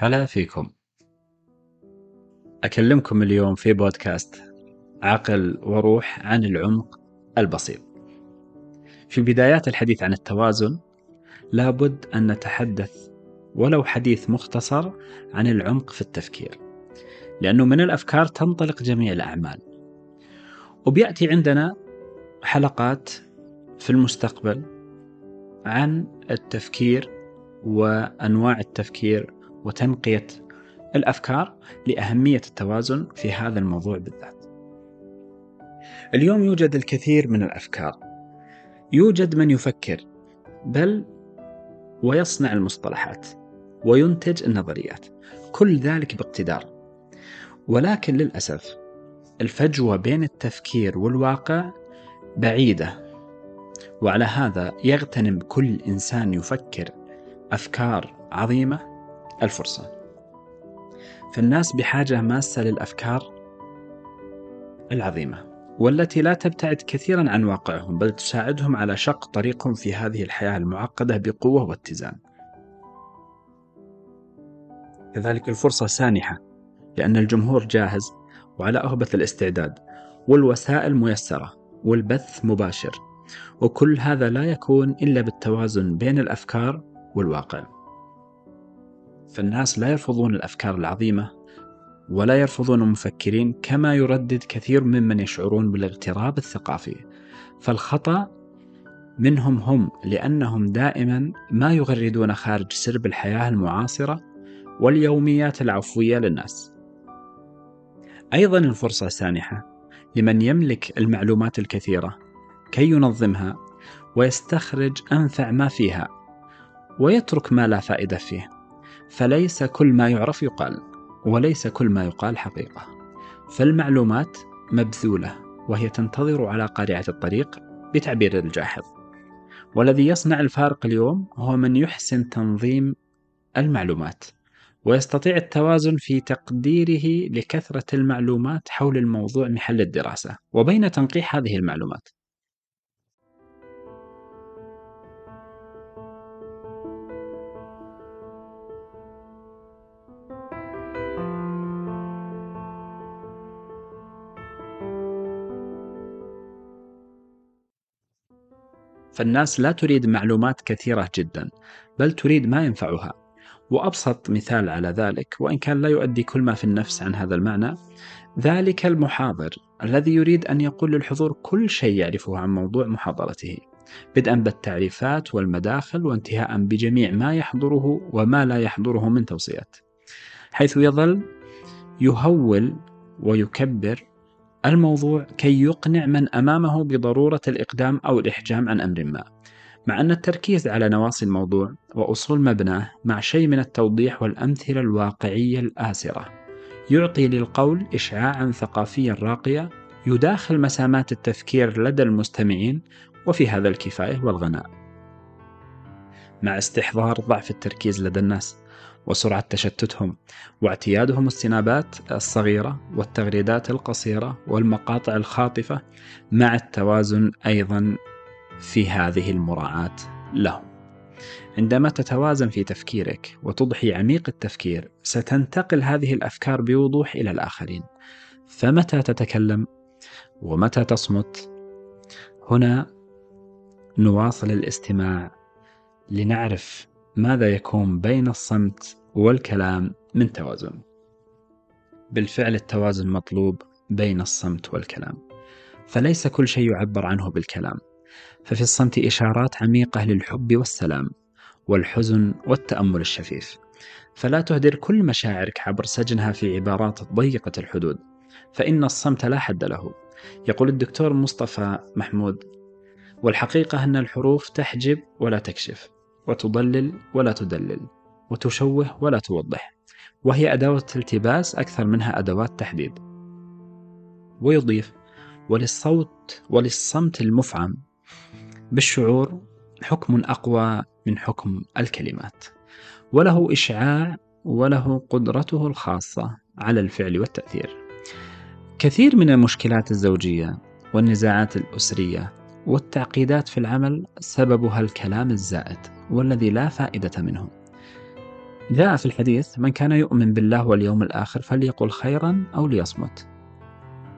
هلا فيكم. أكلمكم اليوم في بودكاست عقل وروح عن العمق البسيط. في بدايات الحديث عن التوازن لابد أن نتحدث ولو حديث مختصر عن العمق في التفكير لأنه من الأفكار تنطلق جميع الأعمال. وبيأتي عندنا حلقات في المستقبل عن التفكير وأنواع التفكير وتنقية الأفكار لأهمية التوازن في هذا الموضوع بالذات. اليوم يوجد الكثير من الأفكار. يوجد من يفكر بل ويصنع المصطلحات وينتج النظريات. كل ذلك باقتدار. ولكن للأسف الفجوة بين التفكير والواقع بعيدة. وعلى هذا يغتنم كل إنسان يفكر أفكار عظيمة الفرصة. فالناس بحاجة ماسة للأفكار العظيمة والتي لا تبتعد كثيرا عن واقعهم بل تساعدهم على شق طريقهم في هذه الحياة المعقدة بقوة واتزان. كذلك الفرصة سانحة لأن الجمهور جاهز وعلى أهبة الاستعداد والوسائل ميسرة والبث مباشر وكل هذا لا يكون إلا بالتوازن بين الأفكار والواقع. فالناس لا يرفضون الأفكار العظيمة ولا يرفضون المفكرين كما يردد كثير ممن يشعرون بالاغتراب الثقافي. فالخطأ منهم هم لأنهم دائما ما يغردون خارج سرب الحياة المعاصرة واليوميات العفوية للناس. أيضا الفرصة سانحة لمن يملك المعلومات الكثيرة كي ينظمها ويستخرج أنفع ما فيها ويترك ما لا فائدة فيه. فليس كل ما يعرف يقال وليس كل ما يقال حقيقة. فالمعلومات مبذولة وهي تنتظر على قارعة الطريق بتعبير الجاحظ. والذي يصنع الفارق اليوم هو من يحسن تنظيم المعلومات ويستطيع التوازن في تقديره لكثرة المعلومات حول الموضوع محل الدراسة وبين تنقيح هذه المعلومات. فالناس لا تريد معلومات كثيرة جدا بل تريد ما ينفعها. وأبسط مثال على ذلك وإن كان لا يؤدي كل ما في النفس عن هذا المعنى ذلك المحاضر الذي يريد أن يقول للحضور كل شيء يعرفه عن موضوع محاضرته بدءا بالتعريفات والمداخل وانتهاء بجميع ما يحضره وما لا يحضره من توصيات. حيث يظل يهول ويكبر الموضوع كي يقنع من أمامه بضرورة الإقدام أو الإحجام عن أمر ما. مع أن التركيز على نواصي الموضوع وأصول مبناه مع شيء من التوضيح والأمثلة الواقعية الآسرة يعطي للقول اشعاعا ثقافيا راقيا يداخل مسامات التفكير لدى المستمعين وفي هذا الكفاية والغناء. مع استحضار ضعف التركيز لدى الناس وسرعة تشتتهم واعتيادهم السنابات الصغيرة والتغريدات القصيرة والمقاطع الخاطفة مع التوازن أيضا في هذه المراعاة لهم. عندما تتوازن في تفكيرك وتضحي عميق التفكير ستنتقل هذه الأفكار بوضوح إلى الآخرين فمتى تتكلم ومتى تصمت هنا نواصل الاستماع لنعرف ماذا يكون بين الصمت والكلام من توازن. بالفعل التوازن مطلوب بين الصمت والكلام فليس كل شيء يعبر عنه بالكلام. ففي الصمت إشارات عميقة للحب والسلام والحزن والتأمل الشفيف. فلا تهدر كل مشاعرك عبر سجنها في عبارات ضيقة الحدود فإن الصمت لا حد له يقول الدكتور مصطفى محمود. والحقيقة أن الحروف تحجب ولا تكشف وتضلل ولا تدلل. وتشوه ولا توضح. وهي أدوات التباس أكثر منها أدوات تحديد. ويضيف وللصوت وللصمت المفعم بالشعور حكم أقوى من حكم الكلمات. وله إشعاع وله قدرته الخاصة على الفعل والتأثير. كثير من المشكلات الزوجية والنزاعات الأسرية والتعقيدات في العمل سببها الكلام الزائد والذي لا فائدة منه. جاء في الحديث من كان يؤمن بالله واليوم الآخر فليقل خيرا أو ليصمت.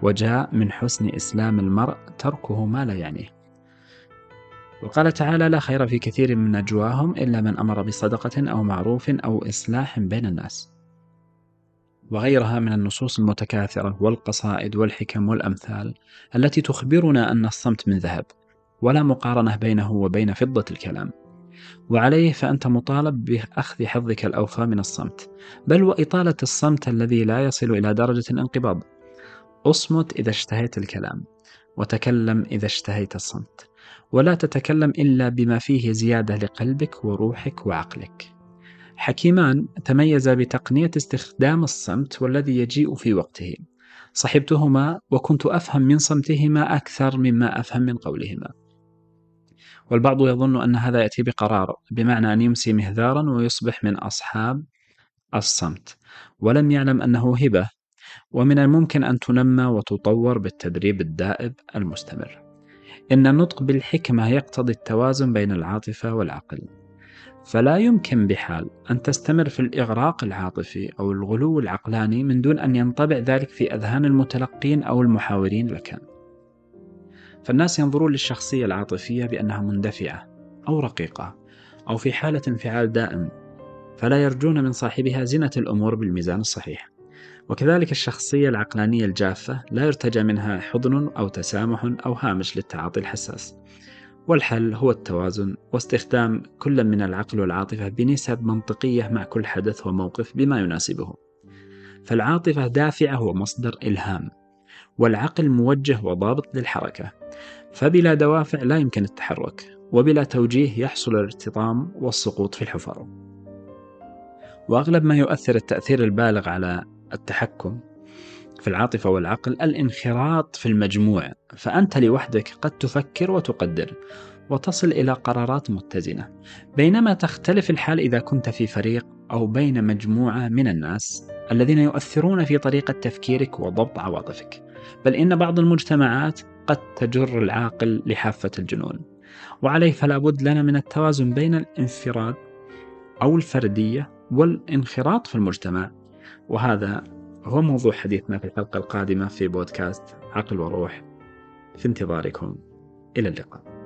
وجاء من حسن إسلام المرء تركه ما لا يعنيه. وقال تعالى لا خير في كثير من نجواهم إلا من أمر بصدقة أو معروف أو إصلاح بين الناس. وغيرها من النصوص المتكاثرة والقصائد والحكم والأمثال التي تخبرنا أن الصمت من ذهب ولا مقارنة بينه وبين فضة الكلام. وعليه فأنت مطالب بأخذ حظك الأوفى من الصمت. بل وإطالة الصمت الذي لا يصل إلى درجة الانقباض. اصمت إذا اشتهيت الكلام وتكلم إذا اشتهيت الصمت. ولا تتكلم إلا بما فيه زيادة لقلبك وروحك وعقلك. حكيمان تميزا بتقنية استخدام الصمت والذي يجيء في وقته. صحبتهما وكنت أفهم من صمتهما أكثر مما أفهم من قولهما. والبعض يظن أن هذا يأتي بقرار بمعنى أن يمسي مهذارا ويصبح من أصحاب الصمت. ولم يعلم أنه هبة ومن الممكن أن تنمى وتطور بالتدريب الدائب المستمر. إن النطق بالحكمة يقتضي التوازن بين العاطفة والعقل. فلا يمكن بحال أن تستمر في الإغراق العاطفي أو الغلو العقلاني من دون أن ينطبع ذلك في أذهان المتلقين أو المحاورين لك. فالناس ينظرون للشخصية العاطفية بأنها مندفعة أو رقيقة أو في حالة انفعال دائم فلا يرجون من صاحبها زنة الأمور بالميزان الصحيح. وكذلك الشخصية العقلانية الجافة لا يرتجى منها حضن أو تسامح أو هامش للتعاطي الحساس. والحل هو التوازن واستخدام كل من العقل والعاطفة بنسب منطقية مع كل حدث وموقف بما يناسبه. فالعاطفة دافعة ومصدر إلهام. والعقل موجه وضابط للحركة. فبلا دوافع لا يمكن التحرك وبلا توجيه يحصل الارتطام والسقوط في الحفر. وأغلب ما يؤثر التأثير البالغ على التحكم في العاطفة والعقل الانخراط في المجموع. فأنت لوحدك قد تفكر وتقدر وتصل إلى قرارات متزنة. بينما تختلف الحال إذا كنت في فريق أو بين مجموعة من الناس الذين يؤثرون في طريقة تفكيرك وضبط عواطفك. بل إن بعض المجتمعات قد تجر العاقل لحافة الجنون. وعليه فلا بد لنا من التوازن بين الانفراد أو الفردية والانخراط في المجتمع. وهذا هو موضوع حديثنا في الحلقة القادمة في بودكاست عقل وروح. في انتظاركم. إلى اللقاء.